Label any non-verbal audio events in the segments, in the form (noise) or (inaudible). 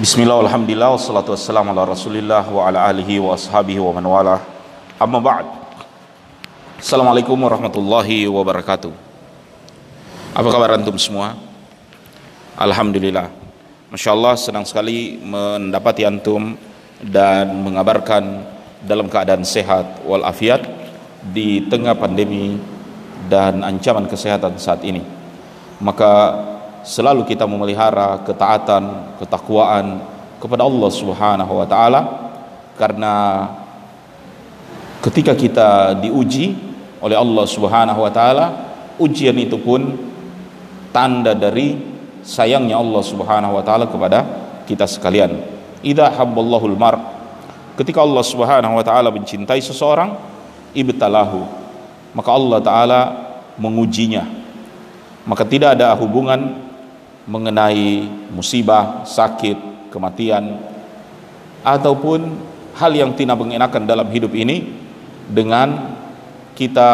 Bismillah, alhamdulillah, wassalatu wassalamu ala rasulillah wa ala alihi wa ashabihi wa man wala Amma ba'd. Assalamualaikum warahmatullahi wabarakatuh. Apa kabar antum semua? Alhamdulillah. Masya Allah senang sekali mendapati antum dan mengabarkan dalam keadaan sehat walafiat di tengah pandemi dan ancaman kesehatan saat ini. Maka selalu kita memelihara ketaatan, ketakwaan kepada Allah Subhanahu wa taala karena ketika kita diuji oleh Allah Subhanahu wa taala, ujian itu pun tanda dari sayangnya Allah Subhanahu wa taala kepada kita sekalian. Idza habballahul mar ketika Allah Subhanahu wa taala mencintai seseorang, ibtalahu, maka Allah taala mengujinya. Maka tidak ada hubungan mengenai musibah, sakit, kematian ataupun hal yang tidak mengenakan dalam hidup ini dengan kita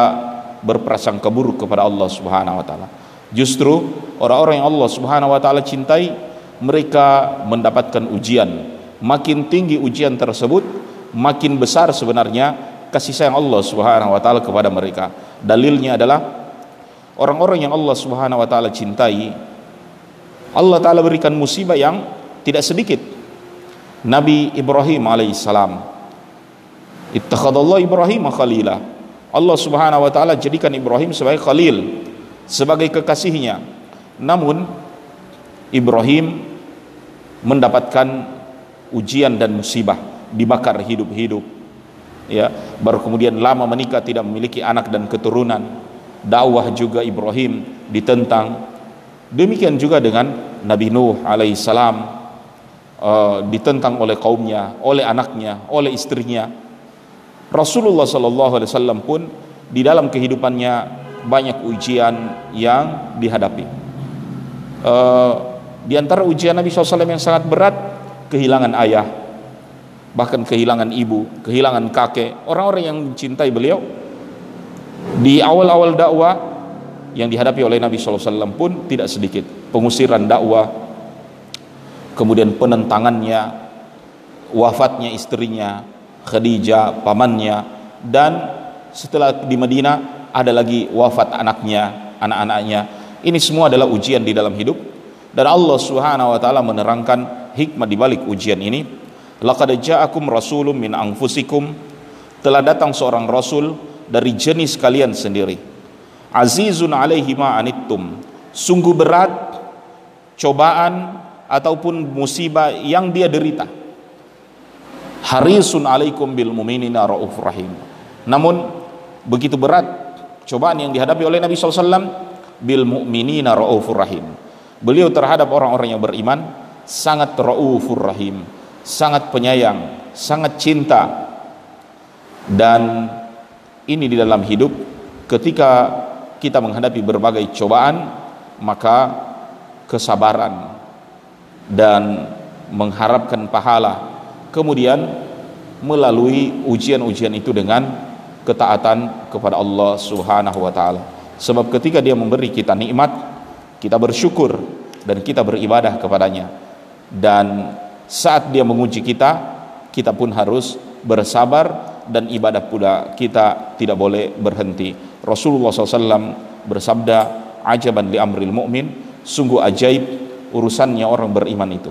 berprasangka buruk kepada Allah Subhanahu wa taala. Justru orang-orang yang Allah Subhanahu wa taala cintai mereka mendapatkan ujian. Makin tinggi ujian tersebut, makin besar sebenarnya kasih sayang Allah Subhanahu wa taala kepada mereka. Dalilnya adalah orang-orang yang Allah Subhanahu wa taala cintai Allah Ta'ala berikan musibah yang tidak sedikit. Nabi Ibrahim alaihissalam. Ittakhadallah Ibrahim khalila. Allah Subhanahu wa taala jadikan Ibrahim sebagai khalil sebagai kekasihnya. Namun Ibrahim mendapatkan ujian dan musibah dibakar hidup-hidup. Ya baru kemudian lama menikah tidak memiliki anak dan keturunan. Dakwah juga Ibrahim ditentang Demikian juga dengan Nabi Nuh alaihissalam uh, ditentang oleh kaumnya, oleh anaknya, oleh istrinya. Rasulullah sallallahu alaihi wasallam pun di dalam kehidupannya banyak ujian yang dihadapi. Uh, di antara ujian Nabi SAW yang sangat berat, kehilangan ayah, bahkan kehilangan ibu, kehilangan kakek, orang-orang yang mencintai beliau. Di awal-awal dakwah yang dihadapi oleh Nabi SAW pun tidak sedikit. Pengusiran dakwah kemudian penentangannya wafatnya istrinya Khadijah pamannya dan setelah di Madinah ada lagi wafat anaknya anak-anaknya. Ini semua adalah ujian di dalam hidup. Dan Allah Subhanahu wa taala menerangkan hikmah di balik ujian ini. Laqad ja'akum rasulun min anfusikum. Telah datang seorang rasul dari jenis kalian sendiri azizun alaihi ma anittum. Sungguh berat cobaan ataupun musibah yang dia derita. Harisun alaikum bil mu'minina rauf rahim. Namun begitu berat cobaan yang dihadapi oleh Nabi SAW bil mu'minina raufur rahim. Beliau terhadap orang-orang yang beriman sangat raufur rahim sangat penyayang sangat cinta. Dan ini di dalam hidup ketika kita menghadapi berbagai cobaan maka kesabaran dan mengharapkan pahala kemudian melalui ujian-ujian itu dengan ketaatan kepada Allah Subhanahu wa taala sebab ketika dia memberi kita nikmat kita bersyukur dan kita beribadah kepadanya dan saat dia menguji kita kita pun harus bersabar dan ibadah pula kita tidak boleh berhenti. Rasulullah SAW bersabda, ajaban li amril mu'min, sungguh ajaib urusannya orang beriman itu.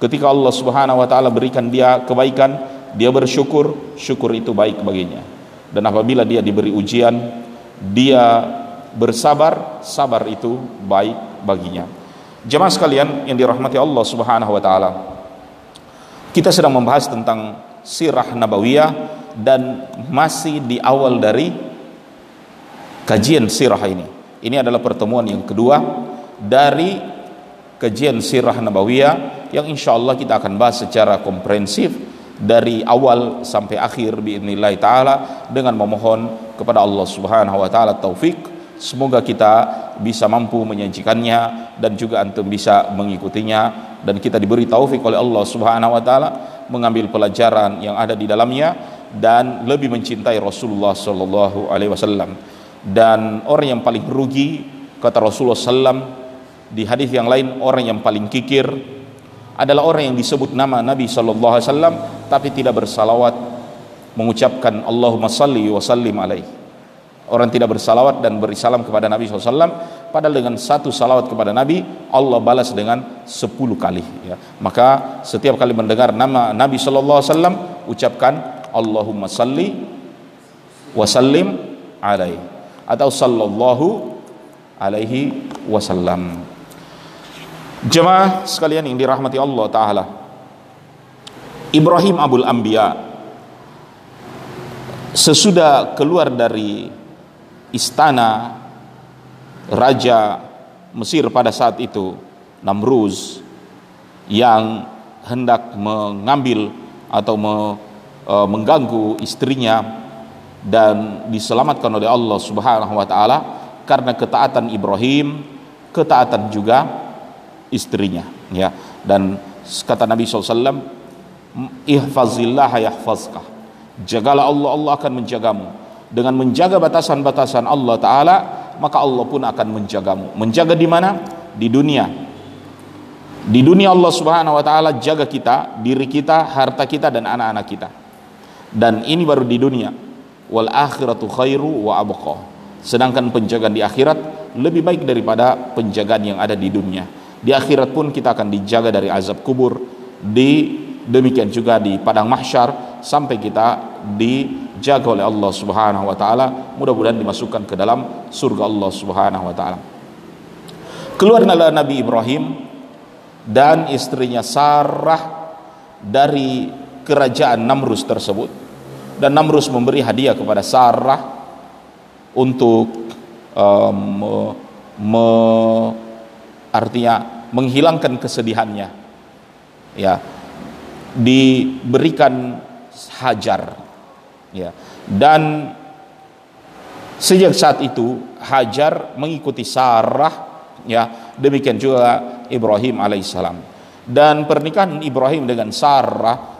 Ketika Allah Subhanahu wa taala berikan dia kebaikan, dia bersyukur, syukur itu baik baginya. Dan apabila dia diberi ujian, dia bersabar, sabar itu baik baginya. Jemaah sekalian yang dirahmati Allah Subhanahu wa taala. Kita sedang membahas tentang sirah nabawiyah dan masih di awal dari kajian sirah ini. Ini adalah pertemuan yang kedua dari kajian sirah nabawiyah yang insya Allah kita akan bahas secara komprehensif dari awal sampai akhir biidznillah taala dengan memohon kepada Allah Subhanahu wa taala taufik semoga kita bisa mampu menyajikannya dan juga antum bisa mengikutinya. Dan kita diberi taufik oleh Allah Subhanahu wa taala mengambil pelajaran yang ada di dalamnya dan lebih mencintai Rasulullah Sallallahu Alaihi Wasallam dan orang yang paling rugi kata Rasulullah Sallam di hadis yang lain orang yang paling kikir adalah orang yang disebut nama Nabi sallallahu alaihi wasallam tapi tidak bersalawat mengucapkan Allahumma salli wa sallim alaihi. Orang tidak bersalawat dan beri salam kepada Nabi SAW padahal dengan satu salawat kepada Nabi Allah balas dengan sepuluh kali ya. maka setiap kali mendengar nama Nabi SAW ucapkan Allahumma salli wa sallim alaihi atau sallallahu alaihi wasallam. Jemaah sekalian yang dirahmati Allah taala Ibrahim Abul Anbiya sesudah keluar dari istana raja Mesir pada saat itu Namruz yang hendak mengambil atau me, e, mengganggu istrinya dan diselamatkan oleh Allah Subhanahu wa taala karena ketaatan Ibrahim, ketaatan juga istrinya ya. Dan kata Nabi SAW ihfazillah yahfazka. Jagalah Allah, Allah akan menjagamu. Dengan menjaga batasan-batasan Allah taala, maka Allah pun akan menjagamu. Menjaga di mana? Di dunia. Di dunia Allah Subhanahu wa taala jaga kita, diri kita, harta kita dan anak-anak kita. Dan ini baru di dunia. Wal akhiratu khairu wa abqa. Sedangkan penjagaan di akhirat lebih baik daripada penjagaan yang ada di dunia. Di akhirat pun kita akan dijaga dari azab kubur, di demikian juga di padang mahsyar sampai kita di dijaga oleh Allah Subhanahu wa taala mudah-mudahan dimasukkan ke dalam surga Allah Subhanahu wa taala keluarlah Nabi Ibrahim dan istrinya Sarah dari kerajaan Namrus tersebut dan Namrus memberi hadiah kepada Sarah untuk um, me, me, artinya menghilangkan kesedihannya. Ya. Diberikan hajar. Ya. Dan sejak saat itu Hajar mengikuti Sarah ya. Demikian juga Ibrahim alaihissalam. Dan pernikahan Ibrahim dengan Sarah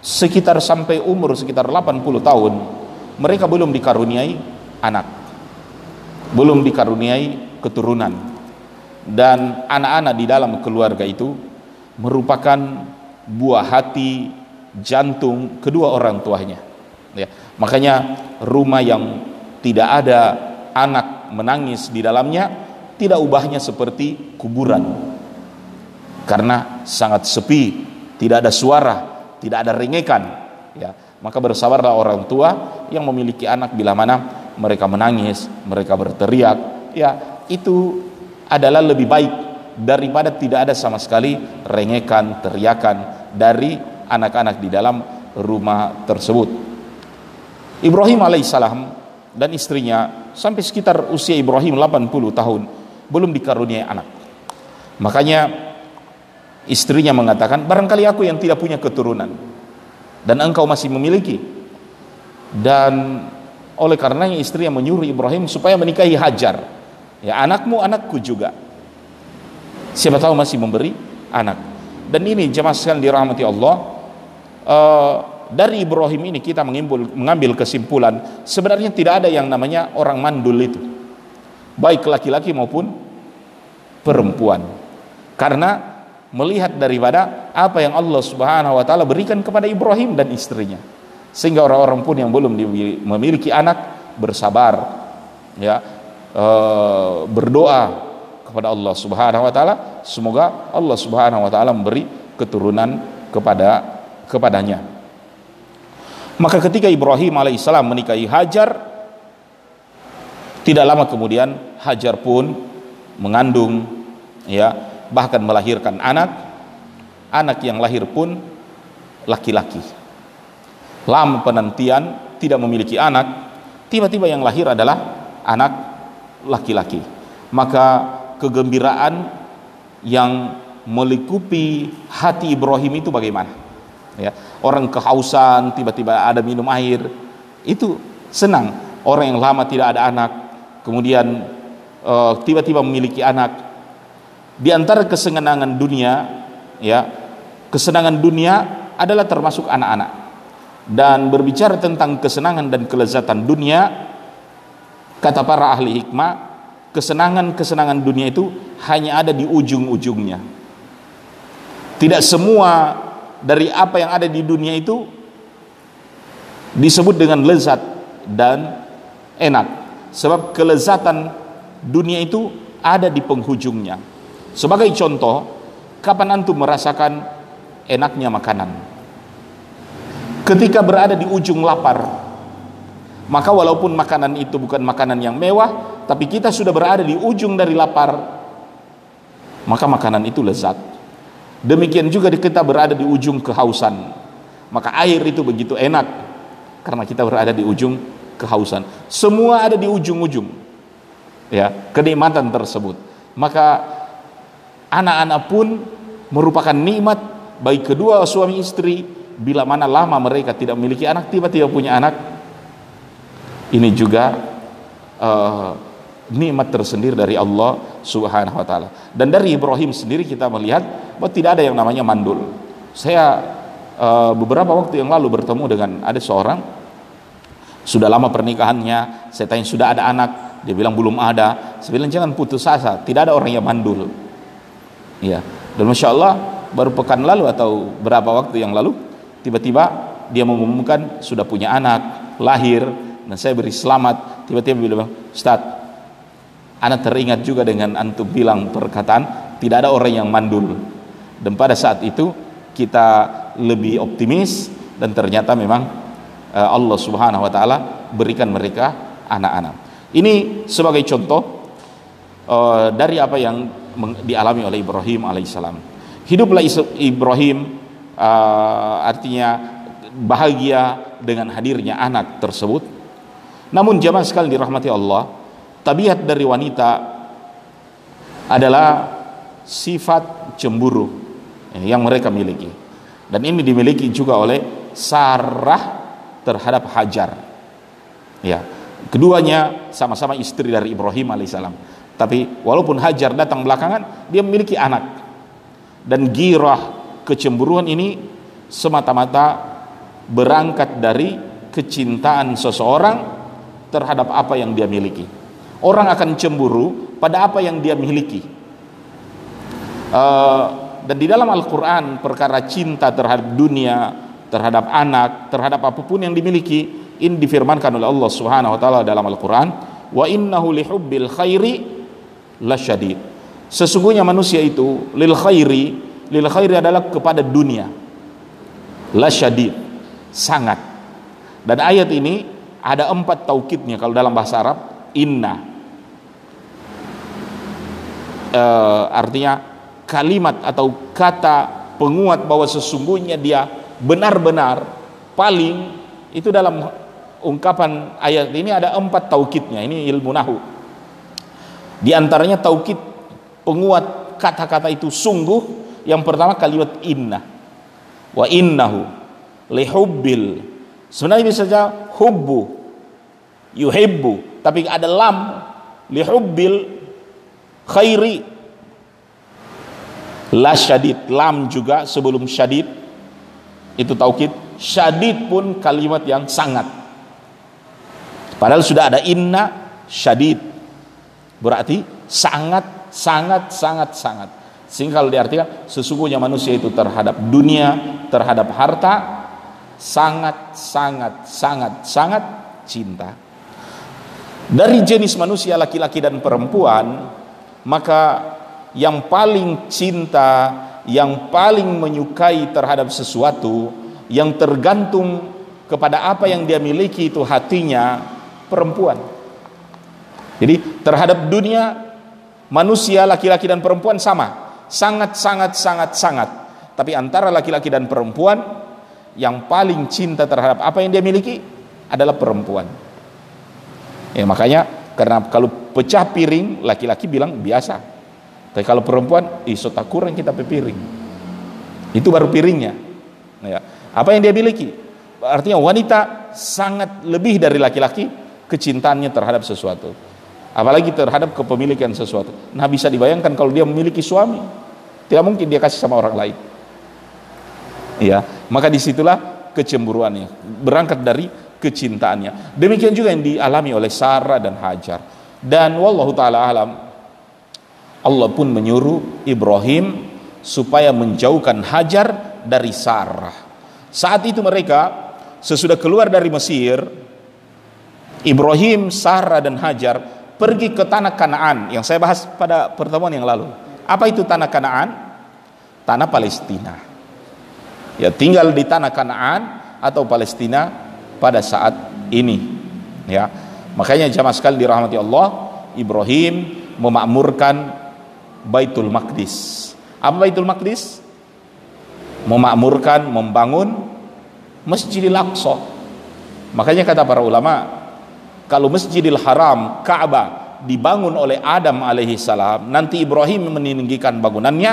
sekitar sampai umur sekitar 80 tahun mereka belum dikaruniai anak belum dikaruniai keturunan. Dan anak-anak di dalam keluarga itu merupakan buah hati jantung kedua orang tuanya. Ya makanya rumah yang tidak ada anak menangis di dalamnya tidak ubahnya seperti kuburan. Karena sangat sepi tidak ada suara tidak ada rengekan ya. Maka bersabarlah orang tua yang memiliki anak bila mana mereka menangis mereka berteriak ya. Itu adalah lebih baik daripada tidak ada sama sekali rengekan teriakan dari anak-anak di dalam rumah tersebut. Ibrahim alaihissalam dan istrinya sampai sekitar usia Ibrahim 80 tahun belum dikaruniai anak. Makanya istrinya mengatakan, barangkali aku yang tidak punya keturunan dan engkau masih memiliki. Dan oleh karenanya istri yang menyuruh Ibrahim supaya menikahi Hajar. Ya anakmu anakku juga. Siapa tahu masih memberi anak. Dan ini jemaah sekalian dirahmati Allah. Uh, dari Ibrahim ini kita mengimbul, mengambil kesimpulan sebenarnya tidak ada yang namanya orang mandul itu baik laki-laki maupun perempuan karena melihat daripada apa yang Allah Subhanahu wa taala berikan kepada Ibrahim dan istrinya. Sehingga orang-orang pun yang belum memiliki anak bersabar ya e, berdoa kepada Allah Subhanahu wa taala. Semoga Allah Subhanahu wa taala memberi keturunan kepada kepadanya. Maka ketika Ibrahim alaihissalam menikahi Hajar, tidak lama kemudian Hajar pun mengandung, ya bahkan melahirkan anak. Anak yang lahir pun laki-laki. Lama penantian tidak memiliki anak, tiba-tiba yang lahir adalah anak laki-laki. Maka kegembiraan yang melikupi hati Ibrahim itu bagaimana? Ya, orang kehausan tiba-tiba ada minum air itu senang orang yang lama tidak ada anak kemudian uh, tiba-tiba memiliki anak di antara kesenangan dunia ya kesenangan dunia adalah termasuk anak-anak. Dan berbicara tentang kesenangan dan kelezatan dunia kata para ahli hikmah kesenangan-kesenangan dunia itu hanya ada di ujung-ujungnya. Tidak semua dari apa yang ada di dunia itu disebut dengan lezat dan enak. Sebab kelezatan dunia itu ada di penghujungnya sebagai contoh kapan antum merasakan enaknya makanan? Ketika berada di ujung lapar maka walaupun makanan itu bukan makanan yang mewah tapi kita sudah berada di ujung dari lapar maka makanan itu lezat. Demikian juga kita berada di ujung kehausan maka air itu begitu enak karena kita berada di ujung kehausan. Semua ada di ujung-ujung ya kenikmatan tersebut. Maka anak-anak pun merupakan nikmat bagi kedua suami istri bila mana lama mereka tidak memiliki anak tiba-tiba punya anak ini juga uh, nikmat tersendiri dari Allah Subhanahu wa taala. Dan dari Ibrahim sendiri kita melihat bahwa tidak ada yang namanya mandul. Saya uh, beberapa waktu yang lalu bertemu dengan ada seorang sudah lama pernikahannya, saya tanya sudah ada anak, dia bilang belum ada. Saya bilang jangan putus asa, tidak ada orang yang mandul. Ya. Dan masya Allah baru pekan lalu atau berapa waktu yang lalu tiba-tiba dia mengumumkan sudah punya anak, lahir, dan saya beri selamat tiba-tiba bilang Ustaz anak teringat juga dengan antum bilang perkataan tidak ada orang yang mandul dan pada saat itu kita lebih optimis dan ternyata memang uh, Allah Subhanahu wa taala berikan mereka anak-anak. Ini sebagai contoh uh, dari apa yang dialami oleh Ibrahim alaihissalam. Hiduplah Ibrahim uh, artinya bahagia dengan hadirnya anak tersebut namun jamaah sekali dirahmati Allah, tabiat dari wanita adalah sifat cemburu yang mereka miliki. Dan ini dimiliki juga oleh Sarah terhadap Hajar. Ya, keduanya sama-sama istri dari Ibrahim alaihissalam. Tapi walaupun Hajar datang belakangan, dia memiliki anak. Dan girah kecemburuan ini semata-mata berangkat dari kecintaan seseorang terhadap apa yang dia miliki. Orang akan cemburu pada apa yang dia miliki. Uh, dan di dalam Al-Quran perkara cinta terhadap dunia, terhadap anak, terhadap apa pun yang dimiliki, ini difirmankan oleh Allah Subhanahu wa taala dalam Al-Quran, wa innahu lihubbil khairi lasyadid. Sesungguhnya manusia itu lil khairi, lil khairi adalah kepada dunia. Lasyadid, sangat. Dan ayat ini ada empat taukidnya kalau dalam bahasa Arab inna e, artinya kalimat atau kata penguat bahwa sesungguhnya dia benar-benar paling itu dalam ungkapan ayat ini ada empat taukidnya ini ilmu nahu di antaranya taukid penguat kata-kata itu sungguh. Yang pertama kalimat inna. Wa innahu lihubbil. Sebenarnya bisa saja hubbu yuhibbu tapi ada lam lihubbil khairi. La syadid lam juga sebelum syadid. Itu taukid. Syadid pun kalimat yang sangat. Padahal sudah ada inna syadid berarti sangat sangat sangat sangat. Sehingga kalau diartikan sesungguhnya manusia itu terhadap dunia terhadap harta sangat sangat sangat sangat cinta. Dari jenis manusia laki-laki dan perempuan maka yang paling cinta yang paling menyukai terhadap sesuatu yang tergantung kepada apa yang dia miliki itu hatinya perempuan jadi terhadap dunia manusia laki-laki dan perempuan sama sangat sangat sangat sangat tapi antara laki-laki dan perempuan yang paling cinta terhadap apa yang dia miliki adalah perempuan. Ya makanya karena kalau pecah piring laki-laki bilang biasa. Tapi kalau perempuan iso tak kurang kita piring. Itu baru piringnya. Ya. Apa yang dia miliki? Artinya wanita sangat lebih dari laki-laki kecintaannya terhadap sesuatu. Apalagi terhadap kepemilikan sesuatu. Nah bisa dibayangkan kalau dia memiliki suami, tidak mungkin dia kasih sama orang lain. Ya maka di situlah kecemburuannya. Berangkat dari kecintaannya. Demikian juga yang dialami oleh Sarah dan Hajar. Dan wallahu taala alam Allah pun menyuruh Ibrahim supaya menjauhkan Hajar dari Sarah. Saat itu mereka sesudah keluar dari Mesir, Ibrahim, Sarah dan Hajar pergi ke tanah Kanaan yang saya bahas pada pertemuan yang lalu. Apa itu tanah Kanaan? Tanah Palestina. Ya, tinggal di tanah Kanaan atau Palestina pada saat ini. Ya. Makanya jamaah sekali dirahmati Allah, Ibrahim memakmurkan Baitul Maqdis. Apa Baitul Maqdis? Memakmurkan, membangun Masjidil Aqsa. Makanya kata para ulama, kalau Masjidil Haram, Ka'bah dibangun oleh Adam alaihi salam, nanti Ibrahim meninggikan bangunannya,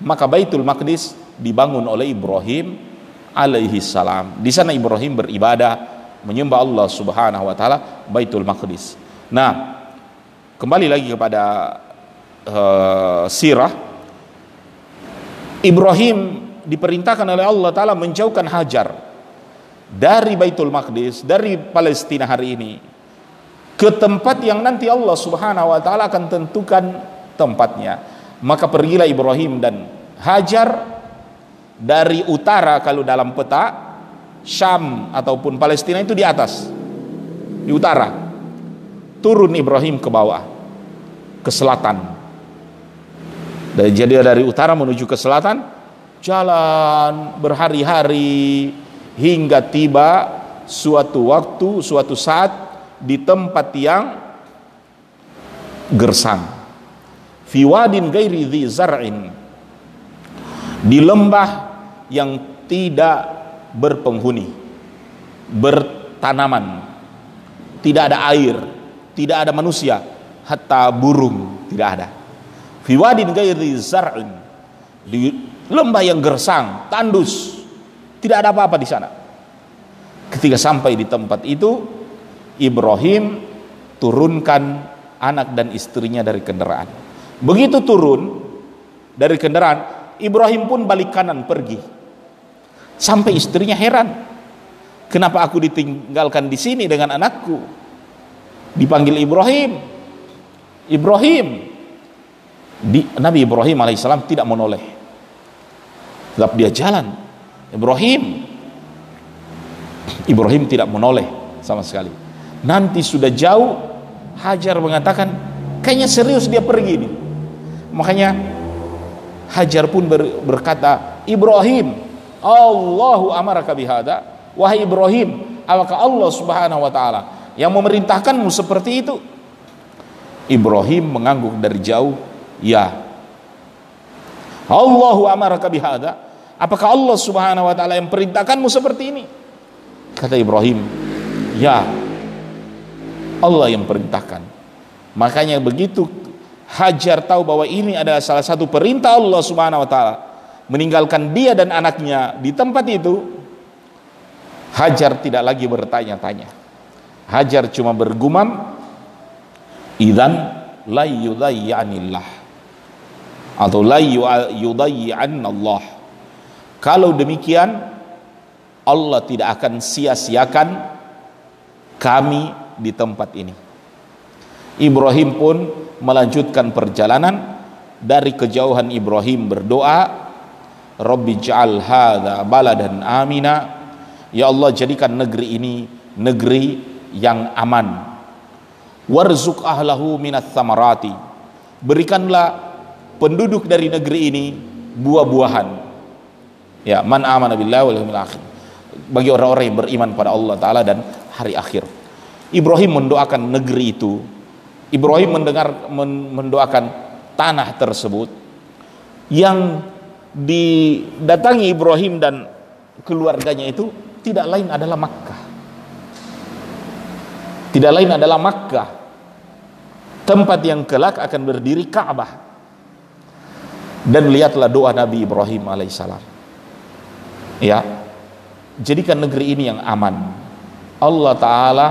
maka Baitul Maqdis dibangun oleh Ibrahim alaihi salam. Di sana Ibrahim beribadah, menyembah Allah Subhanahu wa taala Baitul Maqdis. Nah, kembali lagi kepada uh, sirah Ibrahim diperintahkan oleh Allah taala menjauhkan Hajar dari Baitul Maqdis, dari Palestina hari ini ke tempat yang nanti Allah Subhanahu wa taala akan tentukan tempatnya. Maka pergilah Ibrahim dan Hajar dari utara kalau dalam peta Syam ataupun Palestina itu di atas di utara turun Ibrahim ke bawah ke selatan jadi dari utara menuju ke selatan jalan berhari-hari hingga tiba suatu waktu suatu saat di tempat yang gersang. Fi wadin gairi zar'in. Di lembah yang tidak berpenghuni bertanaman. Tidak ada air tidak ada manusia hatta burung tidak ada. Fi wadin ghairi zar'in. Di lembah yang gersang tandus tidak ada apa-apa di sana. Ketika sampai di tempat itu Ibrahim turunkan anak dan istrinya dari kendaraan. Begitu turun dari kendaraan Ibrahim pun balik kanan pergi. Sampai istrinya heran kenapa aku ditinggalkan di sini dengan anakku? Dipanggil Ibrahim. Ibrahim. Di, Nabi Ibrahim alaihissalam tidak menoleh. Tetap dia jalan Ibrahim. Ibrahim tidak menoleh sama sekali nanti sudah jauh Hajar mengatakan kayaknya serius dia pergi nih makanya Hajar pun ber, berkata Ibrahim Allahu amaraka bihada wahai Ibrahim apakah Allah subhanahu wa ta'ala yang memerintahkanmu seperti itu Ibrahim mengangguk dari jauh Ya. Allahu amaraka bihada. Apakah Allah Subhanahu wa taala yang perintahkanmu seperti ini? Kata Ibrahim, "Ya. Allah yang perintahkan." Makanya begitu Hajar tahu bahwa ini adalah salah satu perintah Allah Subhanahu wa taala meninggalkan dia dan anaknya di tempat itu Hajar tidak lagi bertanya-tanya Hajar cuma bergumam idan la yudayyanillah atau la Allah kalau demikian Allah tidak akan sia-siakan kami di tempat ini. Ibrahim pun melanjutkan perjalanan dari kejauhan Ibrahim berdoa Rabbi ja'al hadha baladan amina. Ya Allah jadikan negeri ini negeri yang aman. Warzuk ahlahu minat thamarati berikanlah penduduk dari negeri ini buah-buahan. Ya man amana billahi wal akhir. Bagi orang-orang yang beriman pada Allah taala dan hari akhir Ibrahim mendoakan negeri itu. Ibrahim mendengar mendoakan tanah tersebut yang didatangi Ibrahim dan keluarganya itu tidak lain adalah Makkah. Tidak lain adalah Makkah. Tempat yang kelak akan berdiri Ka'bah. Dan lihatlah doa Nabi Ibrahim alaihissalam. Ya jadikan negeri ini yang aman. Allah taala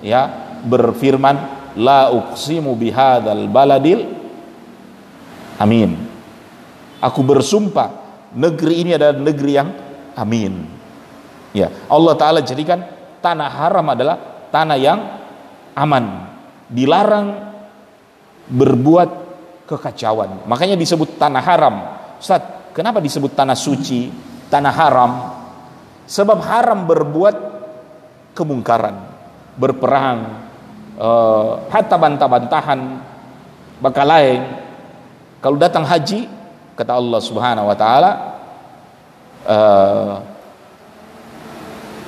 ya berfirman la uqsimu bihadzal baladil amin aku bersumpah negeri ini adalah negeri yang amin ya Allah taala jadikan tanah haram adalah tanah yang aman dilarang berbuat kekacauan. Makanya disebut tanah haram. Ustaz, kenapa disebut tanah suci, tanah haram? Sebab haram berbuat kemungkaran, berperang, uh, hatta bantah-bantahan, bakal lain. Kalau datang haji, kata Allah Subhanahu wa taala, uh,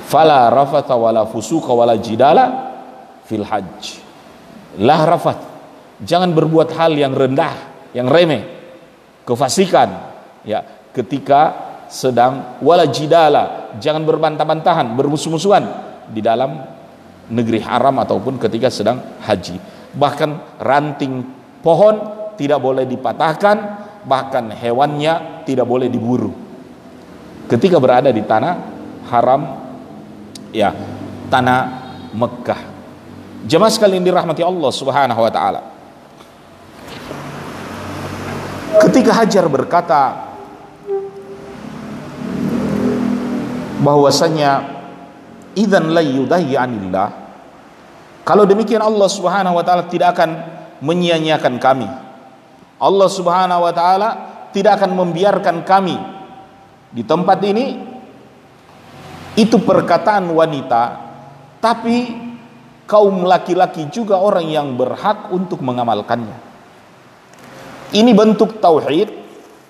fala rafatha wala fusuqa wala jidala fil hajj. Lah rafat. Jangan berbuat hal yang rendah, yang remeh, kefasikan. Ya, ketika sedang wala jidala, jangan berbantah-bantahan, bermusuh-musuhan di dalam negeri haram ataupun ketika sedang haji. Bahkan ranting pohon tidak boleh dipatahkan, bahkan hewannya tidak boleh diburu. Ketika berada di tanah haram ya, tanah Mekah. Jemaah sekalian dirahmati Allah Subhanahu wa taala. Ketika Hajar berkata, bahwasanya idzan la yudayyanillah kalau demikian Allah Subhanahu wa taala tidak akan menyia-nyiakan kami. Allah Subhanahu wa taala tidak akan membiarkan kami di tempat ini. Itu perkataan wanita tapi kaum laki-laki juga orang yang berhak untuk mengamalkannya. Ini bentuk tauhid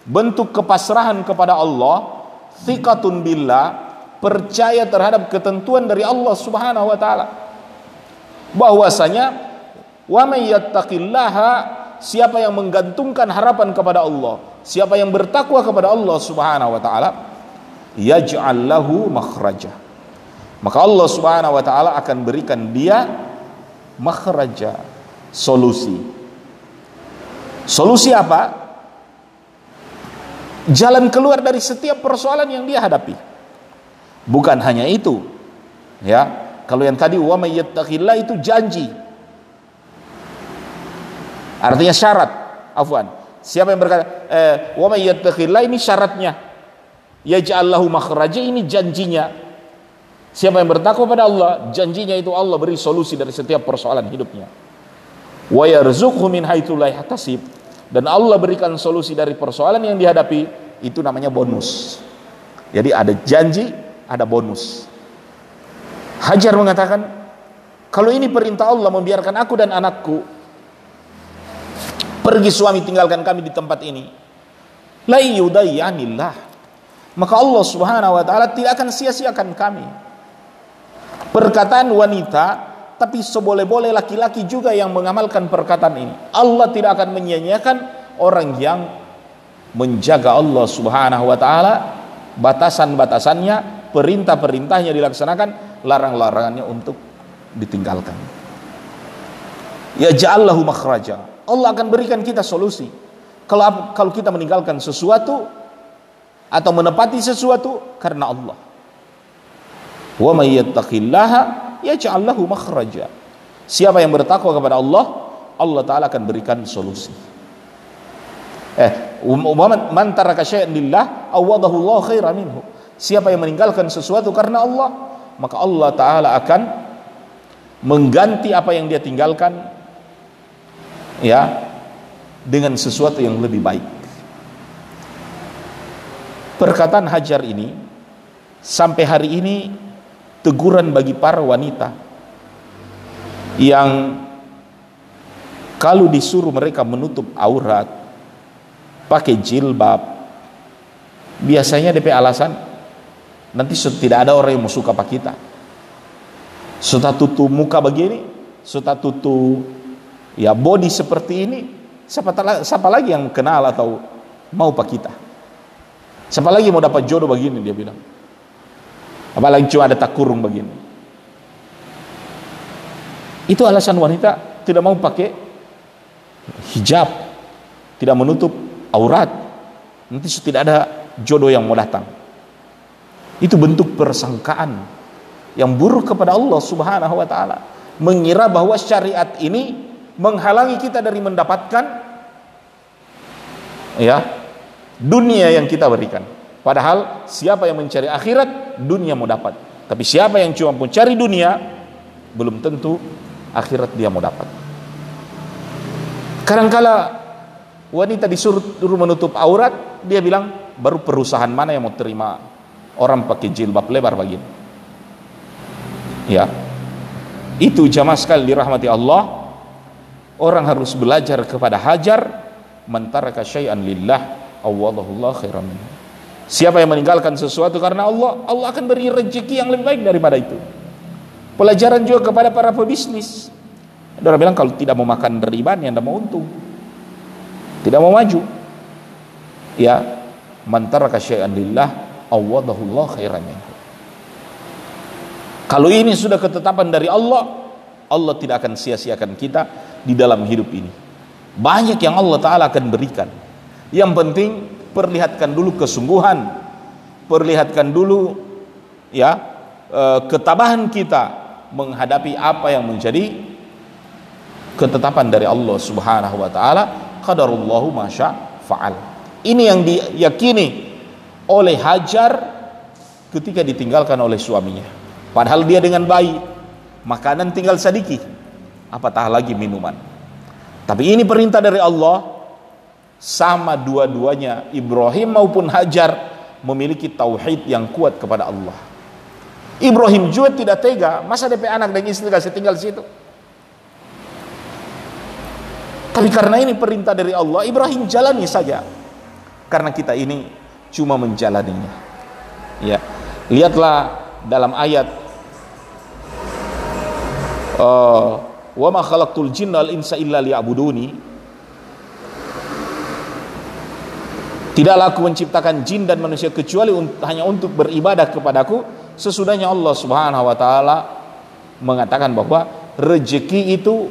bentuk kepasrahan kepada Allah thiqatun billah percaya terhadap ketentuan dari Allah Subhanahu wa taala. Bahwasanya wa may siapa yang menggantungkan harapan kepada Allah, siapa yang bertakwa kepada Allah Subhanahu wa taala, yaj'al lahu makhraja. Maka Allah Subhanahu wa taala akan berikan dia makhraja, solusi. Solusi apa? Jalan keluar dari setiap persoalan yang dia hadapi. Bukan hanya itu. Ya, kalau yang tadi wa may itu janji. Artinya syarat. Afwan. Siapa yang berkata eh, wa may ini syaratnya. Yaj'allahu makhraja ini janjinya. Siapa yang bertakwa pada Allah, janjinya itu Allah beri solusi dari setiap persoalan hidupnya. Wa yarzuqhu min haitsu la. Dan Allah berikan solusi dari persoalan yang dihadapi, itu namanya bonus. Jadi ada janji, ada bonus. Hajar mengatakan, kalau ini perintah Allah membiarkan aku dan anakku pergi suami tinggalkan kami di tempat ini, la yudayyanillah. Maka Allah Subhanahu wa taala tidak akan sia-siakan kami. Perkataan wanita tapi seboleh-boleh laki-laki juga yang mengamalkan perkataan ini. Allah tidak akan menyia-nyiakan orang yang menjaga Allah Subhanahu wa taala batasan-batasannya perintah-perintahnya dilaksanakan, larang-larangannya untuk ditinggalkan. Ya ja'allahu makhraja. Allah akan berikan kita solusi. Kalau kalau kita meninggalkan sesuatu atau menepati sesuatu karena Allah. Wa may yattaqillaha yaj'al lahu makhraja. Siapa yang bertakwa kepada Allah, Allah taala akan berikan solusi. Eh, man taraka syai'an lillah awadahu Allah khairan minhu. Siapa yang meninggalkan sesuatu karena Allah, maka Allah taala akan mengganti apa yang dia tinggalkan ya dengan sesuatu yang lebih baik. Perkataan Hajar ini sampai hari ini teguran bagi para wanita yang kalau disuruh mereka menutup aurat pakai jilbab biasanya DP alasan nanti tidak ada orang yang mau suka pak kita. Sudah tutup muka begini sudah tutup ya body seperti ini siapa, siapa lagi yang kenal atau mau pak kita? Siapa lagi mau dapat jodoh begini dia bilang. Apalagi cuma ada takurung begini. Itu alasan wanita tidak mau pakai hijab tidak menutup aurat. Nanti tidak ada jodoh yang mau datang itu bentuk persangkaan yang buruk kepada Allah Subhanahu wa taala. Mengira bahwa syariat ini menghalangi kita dari mendapatkan ya dunia yang kita berikan. Padahal siapa yang mencari akhirat, dunia mau dapat. Tapi siapa yang cuma mencari dunia, belum tentu akhirat dia mau dapat. Kadangkala wanita disuruh menutup aurat, dia bilang baru perusahaan mana yang mau terima orang pakai jilbab lebar begini ya. Itu jamaah sekali dirahmati Allah orang harus belajar kepada hajar mentaraka syai'an lillah awwadahullah khairan siapa yang meninggalkan sesuatu karena Allah Allah akan beri rezeki yang lebih baik daripada itu. Pelajaran juga kepada para pebisnis. Ada orang bilang kalau tidak mau makan beriban yang tidak mau untung. Tidak mau maju. Ya. Mantaraka syai'an lillah awwadahullah khairan kalau ini sudah ketetapan dari Allah, Allah tidak akan sia-siakan kita di dalam hidup ini. Banyak yang Allah Ta'ala akan berikan. Yang penting perlihatkan dulu kesungguhan, perlihatkan dulu ya eh, ketabahan kita menghadapi apa yang menjadi ketetapan dari Allah Subhanahu wa taala, qadarullahu masya faal. Ini yang diyakini oleh Hajar ketika ditinggalkan oleh suaminya. Padahal dia dengan bayi, makanan tinggal sedikit, apatah lagi minuman. Tapi ini perintah dari Allah, sama dua-duanya Ibrahim maupun Hajar memiliki tauhid yang kuat kepada Allah. Ibrahim juga tidak tega, masa DP anak dan istri kasih tinggal di situ. Tapi karena ini perintah dari Allah, Ibrahim jalani saja. Karena kita ini cuma menjalaninya. Ya. Lihatlah dalam ayat uh, wa ma khalaqtul jinna wal insa illa liya'buduni Tidaklah aku menciptakan jin dan manusia kecuali hanya untuk beribadah kepadaku sesudahnya Allah Subhanahu wa taala mengatakan bahwa rezeki itu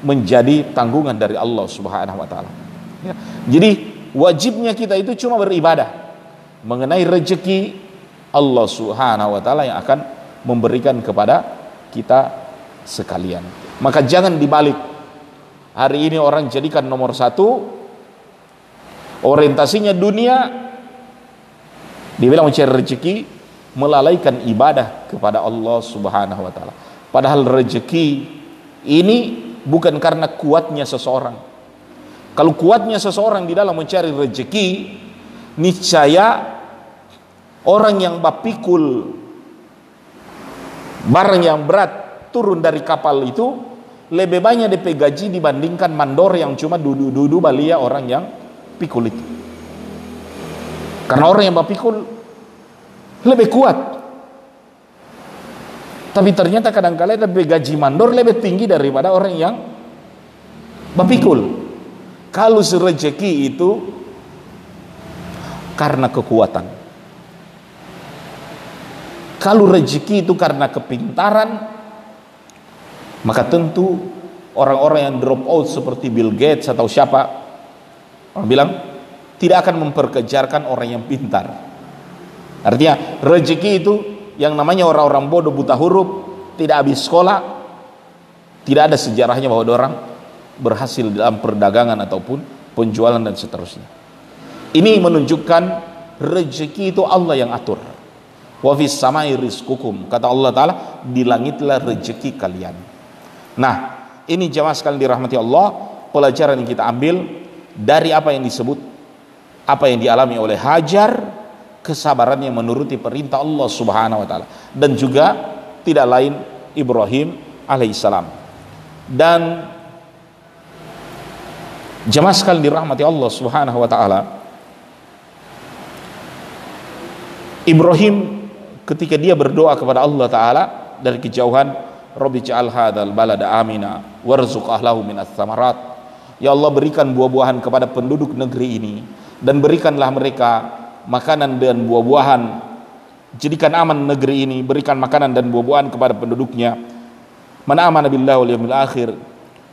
menjadi tanggungan dari Allah Subhanahu wa taala. Ya. Jadi wajibnya kita itu cuma beribadah. Mengenai rezeki Allah Subhanahu wa taala yang akan memberikan kepada kita sekalian. Maka jangan dibalik. Hari ini orang jadikan nomor satu orientasinya dunia dibilang mencari rezeki melalaikan ibadah kepada Allah Subhanahu wa taala. Padahal rezeki ini bukan karena kuatnya seseorang. Kalau kuatnya seseorang di dalam mencari rezeki, niscaya Orang yang bapikul barang yang berat turun dari kapal itu lebih banyak DP gaji dibandingkan mandor yang cuma duduk-duduk balia orang yang pikul itu. Karena orang yang bapikul lebih kuat. Tapi ternyata kadang-kadang lebih gaji mandor lebih tinggi daripada orang yang bapikul. Kalau serejeki itu karena kekuatan. Kalau rezeki itu karena kepintaran, maka tentu orang-orang yang drop out seperti Bill Gates atau siapa, orang bilang tidak akan memperkejarkan orang yang pintar. Artinya rezeki itu yang namanya orang-orang bodoh buta huruf, tidak habis sekolah, tidak ada sejarahnya bahwa orang berhasil dalam perdagangan ataupun penjualan dan seterusnya. Ini menunjukkan rezeki itu Allah yang atur. Wa fis samai rizqukum. Kata Allah taala di langitlah rezeki kalian. Nah ini jamaah sekalian dirahmati Allah pelajaran yang kita ambil dari apa yang disebut apa yang dialami oleh Hajar kesabarannya menuruti perintah Allah Subhanahu wa taala. Dan juga tidak lain Ibrahim alaihissalam. Dan jemaah sekalian dirahmati Allah Subhanahu wa taala. Ibrahim ketika dia berdoa kepada Allah taala dari kejauhan Rabbi ja'al hadzal balada amina warzuq ahlahu minas samarat. Ya Allah berikan buah-buahan kepada penduduk negeri ini dan berikanlah mereka makanan dan buah-buahan. Jadikan aman negeri ini berikan makanan dan buah-buahan kepada penduduknya. Mana amana billahi wal akhir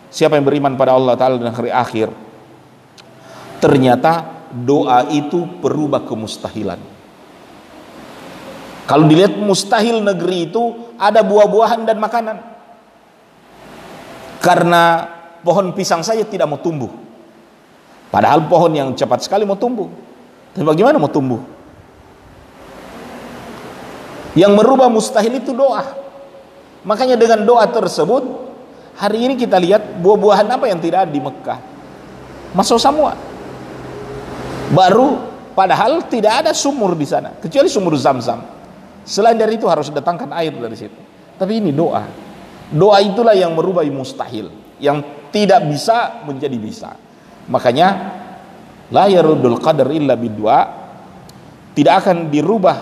siapa yang beriman pada Allah taala dan hari akhir ternyata doa itu berubah kemustahilan kalau dilihat mustahil negeri itu ada buah-buahan dan makanan. Karena pohon pisang saja tidak mau tumbuh. Padahal pohon yang cepat sekali mau tumbuh. Tapi bagaimana mau tumbuh? Yang merubah mustahil itu doa. Makanya dengan doa tersebut, hari ini kita lihat buah-buahan apa yang tidak ada di Mekah. Masuk semua. Baru padahal tidak ada sumur di sana kecuali sumur zam-zam selain dari itu harus datangkan air dari situ tapi ini doa doa itulah yang merubah mustahil yang tidak bisa menjadi bisa makanya la yarudul qadar illa bidua tidak akan dirubah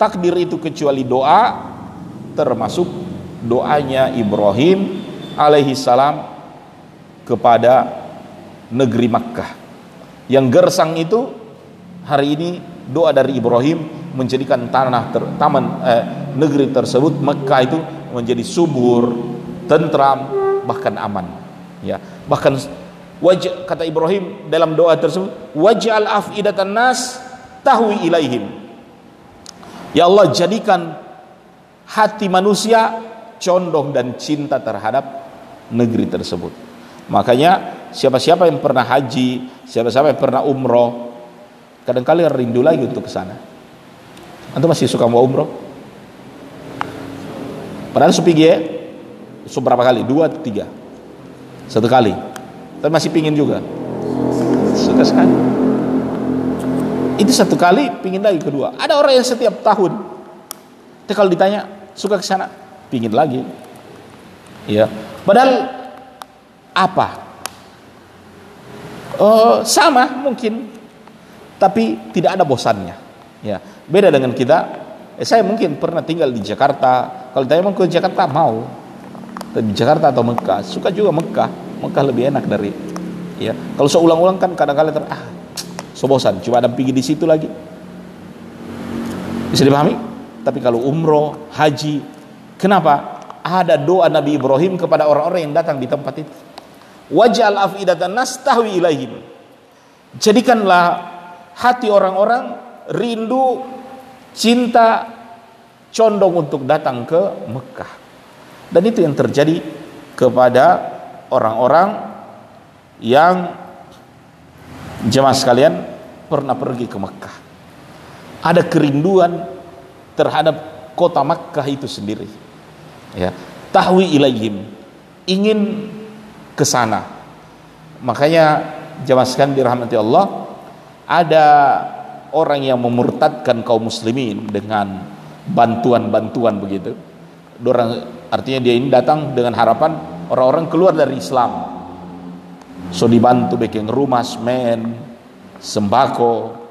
takdir itu kecuali doa termasuk doanya Ibrahim alaihi salam kepada negeri Makkah yang gersang itu hari ini doa dari Ibrahim menjadikan tanah ter, taman eh, negeri tersebut Mekah itu menjadi subur, tentram, bahkan aman. Ya, bahkan wajah kata Ibrahim dalam doa tersebut, waj'al afidatan nas tahwi ilaihim. Ya Allah jadikan hati manusia condong dan cinta terhadap negeri tersebut. Makanya siapa-siapa yang pernah haji, siapa-siapa yang pernah umroh, kadang-kali rindu lagi untuk ke sana. Antum masih suka mau umroh? Padahal supigi ya, seberapa kali? Dua, tiga, satu kali. Tapi masih pingin juga. Suka sekali. Itu satu kali, pingin lagi kedua. Ada orang yang setiap tahun. Tapi kalau ditanya, suka ke sana, pingin lagi. Ya, padahal apa? Uh, sama mungkin. Tapi tidak ada bosannya. Ya. Beda dengan kita. Eh, saya mungkin pernah tinggal di Jakarta. Kalau saya mau ke Jakarta mau. Di Jakarta atau Mekah suka juga Mekah. Mekah lebih enak dari ya. Kalau saya ulang-ulang kan kadang-kadang ter ah so bosan. Cuma ada pergi di situ lagi. Bisa dipahami? Tapi kalau umroh haji kenapa ada doa Nabi Ibrahim kepada orang-orang yang datang di tempat itu. Wajal afidatan nas tahwi ilaihim. Jadikanlah hati orang-orang rindu cinta condong untuk datang ke Mekah. Dan itu yang terjadi kepada orang-orang yang jemaah sekalian pernah pergi ke Mekah. Ada kerinduan terhadap kota Mekah itu sendiri ya tahwi ilaihim ingin ke sana. Makanya jamaah sekalian dirahmati Allah, ada orang yang memurtadkan kaum muslimin dengan bantuan-bantuan begitu. Orang artinya dia ini datang dengan harapan orang-orang keluar dari Islam. So dibantu bikin rumah, semen, sembako.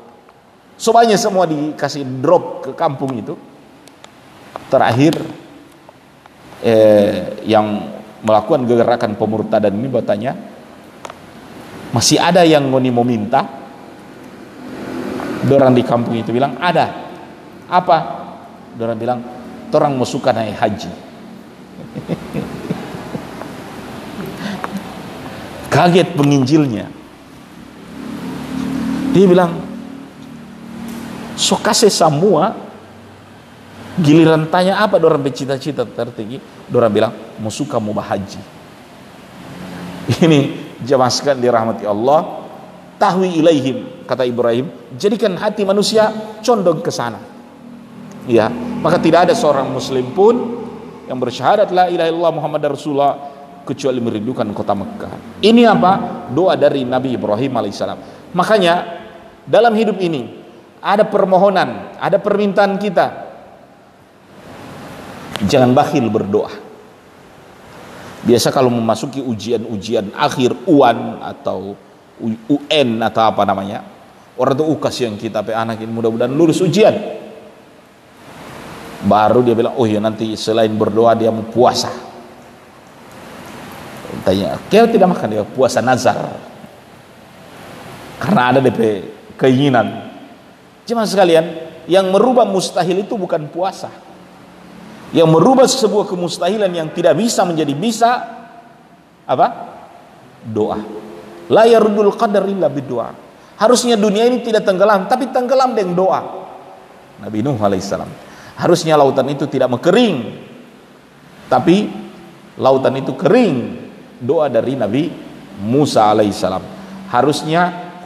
Semuanya semua dikasih drop ke kampung itu. Terakhir eh, yang melakukan gerakan pemurtadan ini bertanya masih ada yang ngoni mau minta? Orang di kampung itu bilang ada. Apa? Orang bilang orang mau suka naik haji. (laughs) Kaget penginjilnya. Dia bilang so kasih semua giliran tanya apa orang bercita-cita tertinggi? Orang bilang mau suka mau bahaji (laughs) ini jamaah sekalian dirahmati Allah. Tahwi ilaihim kata Ibrahim jadikan hati manusia condong ke sana. Ya maka tidak ada seorang muslim pun yang bersyahadat la ilaha illallah Muhammad Rasulullah kecuali merindukan kota Mekah. Ini apa? Doa dari Nabi Ibrahim alaihissalam makanya dalam hidup ini ada permohonan ada permintaan kita jangan bakhil berdoa Biasa kalau memasuki ujian-ujian akhir UAN atau UN atau apa namanya, orang tuh ukas yang kita pe anak ini mudah-mudahan lulus ujian. Baru dia bilang, oh ya nanti selain berdoa dia mau puasa. Tanya, kau tidak makan dia puasa nazar. Karena ada DP keinginan. Cuma sekalian, yang merubah mustahil itu bukan puasa yang merubah sebuah kemustahilan yang tidak bisa menjadi bisa apa? Doa. La yarudul qadar illa. Harusnya dunia ini tidak tenggelam, tapi tenggelam dengan doa. Nabi Nuh alaihissalam. Harusnya lautan itu tidak mengering, tapi lautan itu kering. Doa dari Nabi Musa alaihissalam. Harusnya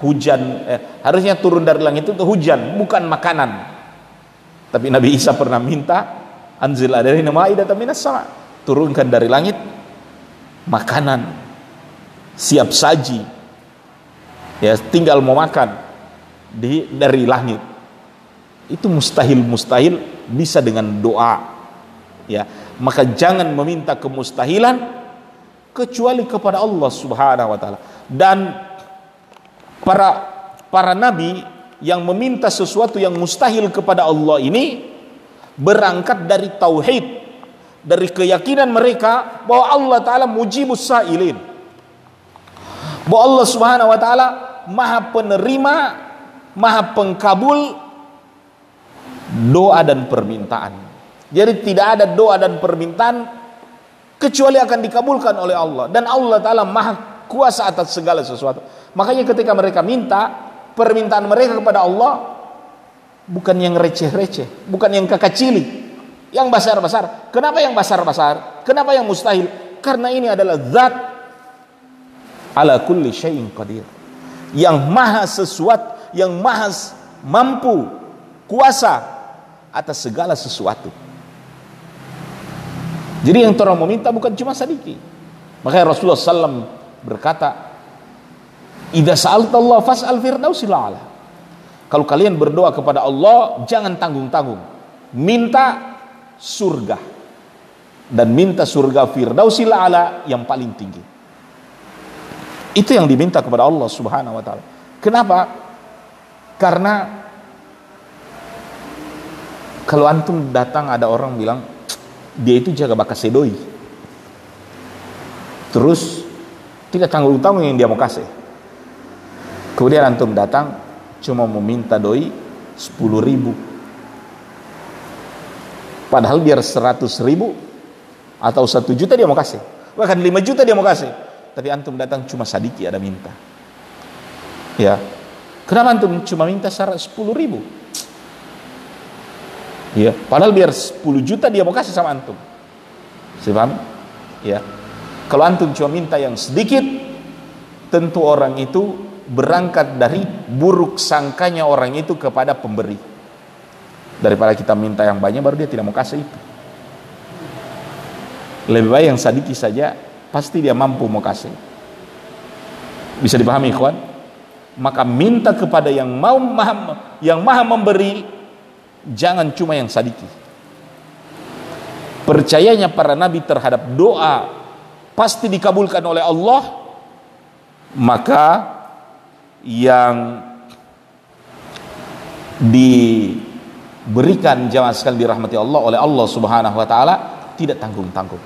hujan, eh, harusnya turun dari langit itu hujan, bukan makanan. Tapi Nabi Isa pernah minta anzil alaina ma'idatan minas sama. Turunkan dari langit makanan. Siap saji. Ya tinggal mau makan di dari langit. Itu mustahil mustahil bisa dengan doa. Ya maka jangan meminta kemustahilan kecuali kepada Allah Subhanahu wa taala. Dan para para nabi yang meminta sesuatu yang mustahil kepada Allah ini berangkat dari tauhid dari keyakinan mereka bahwa Allah taala mujibus sailin bahwa Allah Subhanahu wa taala maha penerima maha pengkabul doa dan permintaan. Jadi tidak ada doa dan permintaan kecuali akan dikabulkan oleh Allah dan Allah taala Maha kuasa atas segala sesuatu. Makanya ketika mereka minta permintaan mereka kepada Allah bukan yang receh-receh, bukan yang kekecili, yang besar-besar. Kenapa yang besar-besar? Kenapa yang mustahil? Karena ini adalah zat ala kulli syai'in qadir. Yang maha sesuatu, yang maha mampu, kuasa atas segala sesuatu. Jadi yang orang meminta bukan cuma sedikit. Makanya Rasulullah SAW berkata, "Idza sa'alta Allah fas'al firdausil a'la." Kalau kalian berdoa kepada Allah, jangan tanggung-tanggung. Minta surga. Dan minta surga firdausil a'la yang paling tinggi. Itu yang diminta kepada Allah Subhanahu wa taala. Kenapa? Karena kalau antum datang ada orang bilang dia itu jaga bakas sedoi. Terus tidak tanggung-tanggung yang dia mau kasih. Kemudian antum datang cuma meminta doi 10 ribu. Padahal biar 100 ribu atau 1 juta dia mau kasih. Bahkan 5 juta dia mau kasih. Tapi antum datang cuma sadiki ada minta. Ya. Kenapa antum cuma minta 10 ribu? Ya, padahal biar 10 juta dia mau kasih sama antum. Saya? Ya. Kalau antum cuma minta yang sedikit, tentu orang itu berangkat dari buruk sangkanya orang itu kepada pemberi. Daripada kita minta yang banyak baru dia tidak mau kasih itu. Lebih baik yang sedikit saja pasti dia mampu mau kasih. Bisa dipahami ikhwan? Maka minta kepada yang mau maha, yang maha memberi jangan cuma yang sadiki percayanya para nabi terhadap doa pasti dikabulkan oleh Allah maka yang diberikan jamaah sekali dirahmati Allah oleh Allah Subhanahu wa taala tidak tanggung-tanggung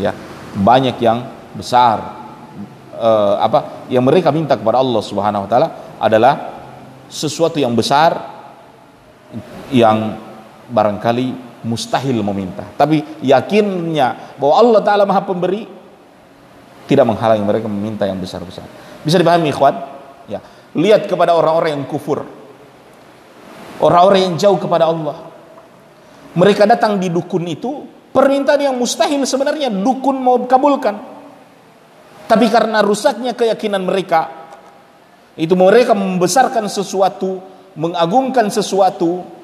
ya banyak yang besar uh, apa yang mereka minta kepada Allah Subhanahu wa taala adalah sesuatu yang besar yang barangkali mustahil meminta. Tapi yakinnya bahwa Allah Ta'ala maha pemberi tidak menghalangi mereka meminta yang besar-besar. Bisa dipahami ikhwan? Ya. Lihat kepada orang-orang yang kufur. Orang-orang yang jauh kepada Allah. Mereka datang di dukun itu, permintaan yang mustahil sebenarnya dukun mau kabulkan. Tapi karena rusaknya keyakinan mereka, itu mereka membesarkan sesuatu, mengagungkan sesuatu,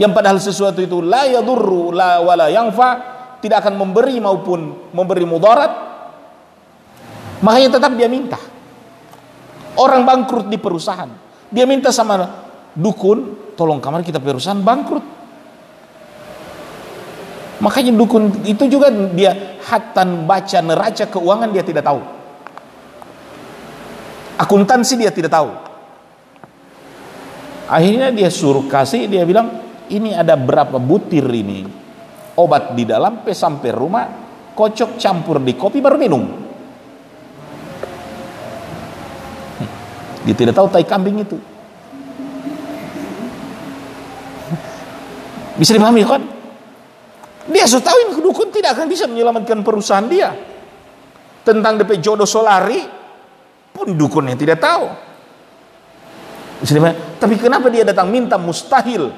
yang padahal sesuatu itu la yadurru la wala fa tidak akan memberi maupun memberi mudarat makanya tetap dia minta orang bangkrut di perusahaan. Dia minta sama dukun tolong kamar kita perusahaan bangkrut. Makanya dukun itu juga dia hatan baca neraca keuangan dia tidak tahu. Akuntansi dia tidak tahu. Akhirnya dia suruh kasih dia bilang ini ada berapa butir ini? Obat di dalam sampai rumah kocok campur di kopi baru minum dia tidak tahu tai kambing itu. Bisa dipahami kan dia sudah tahu ini dukun tidak akan bisa menyelamatkan perusahaan dia. Tentang DP jodoh solari pun dukunnya tidak tahu. Bisa tapi kenapa dia datang minta mustahil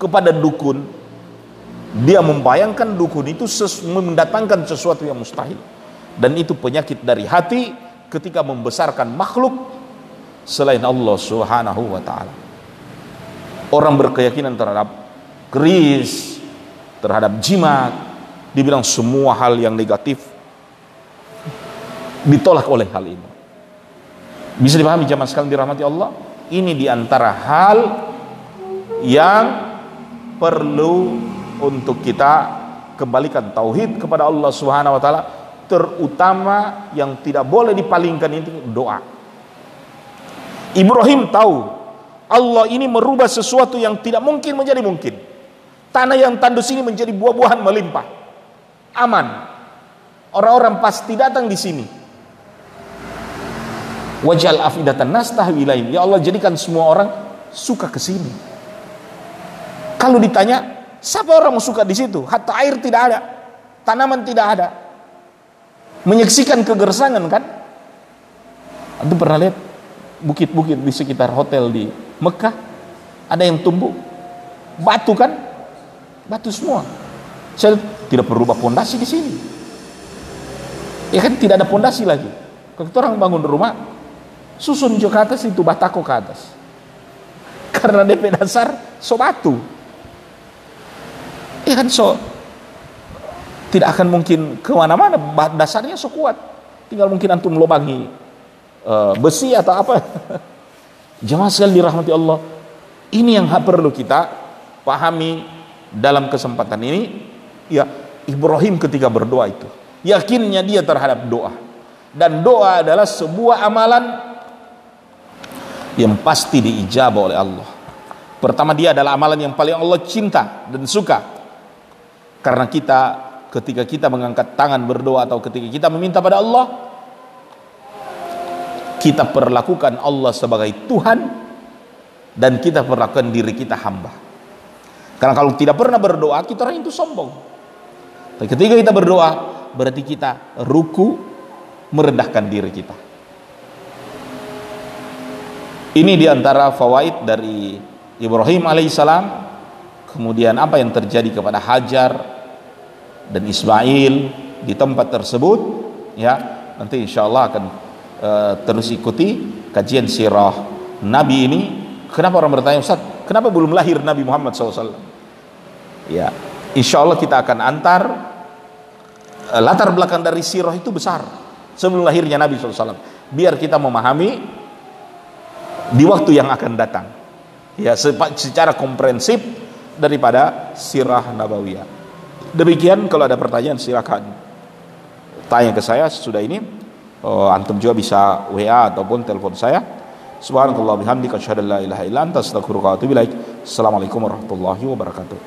kepada dukun? Dia membayangkan dukun itu ses mendatangkan sesuatu yang mustahil. Dan itu penyakit dari hati ketika membesarkan makhluk selain Allah Subhanahu wa taala. Orang berkeyakinan terhadap keris, terhadap jimat, dibilang semua hal yang negatif ditolak oleh hal ini. Bisa dipahami zaman sekarang dirahmati Allah? ini di antara hal yang perlu untuk kita kembalikan tauhid kepada Allah Subhanahu wa taala terutama yang tidak boleh dipalingkan itu doa. Ibrahim tahu Allah ini merubah sesuatu yang tidak mungkin menjadi mungkin. Tanah yang tandus ini menjadi buah-buahan melimpah. Aman. Orang-orang pasti datang di sini. Wajal afidatan nastah wilayim. Ya Allah jadikan semua orang suka ke sini. Kalau ditanya, siapa orang mau suka di situ? Hatta air tidak ada, tanaman tidak ada. Menyaksikan kegersangan kan? Anda pernah lihat bukit-bukit di sekitar hotel di Mekah? Ada yang tumbuh batu kan? Batu semua. Saya tidak perlu berubah pondasi di sini. Ya kan tidak ada pondasi lagi. Kalau kita orang bangun rumah, susun ke atas itu batako ke atas. (laughs) Karena DP dasar so batu. Ya kan so tidak akan mungkin ke mana-mana. Dasarnya so kuat. Tinggal mungkin antum lobangi uh, besi atau apa. (laughs) Jemaah sekali dirahmati Allah. Ini yang perlu kita pahami dalam kesempatan ini ya Ibrahim ketika berdoa itu yakinnya dia terhadap doa dan doa adalah sebuah amalan yang pasti diijabah oleh Allah pertama dia adalah amalan yang paling Allah cinta dan suka karena kita ketika kita mengangkat tangan berdoa atau ketika kita meminta pada Allah kita perlakukan Allah sebagai Tuhan dan kita perlakukan diri kita hamba karena kalau tidak pernah berdoa, kita orang itu sombong. Tapi ketika kita berdoa, berarti kita ruku merendahkan diri kita. Ini di antara fawaid dari Ibrahim alaihissalam. Kemudian apa yang terjadi kepada Hajar dan Ismail di tempat tersebut, ya nanti insya Allah akan uh, terus ikuti kajian sirah Nabi ini. Kenapa orang bertanya Ustaz, kenapa belum lahir Nabi Muhammad SAW? ya insya Allah kita akan antar. Uh, latar belakang dari sirah itu besar sebelum lahirnya Nabi SAW biar kita memahami di waktu yang akan datang. Ya secara komprehensif daripada sirah nabawiyah. Demikian kalau ada pertanyaan silakan tanya ke saya sudah ini oh, antum juga bisa WA ataupun telepon saya. Subhanallahi bihamdika asyhadu ilaha assalamualaikum warahmatullahi wabarakatuh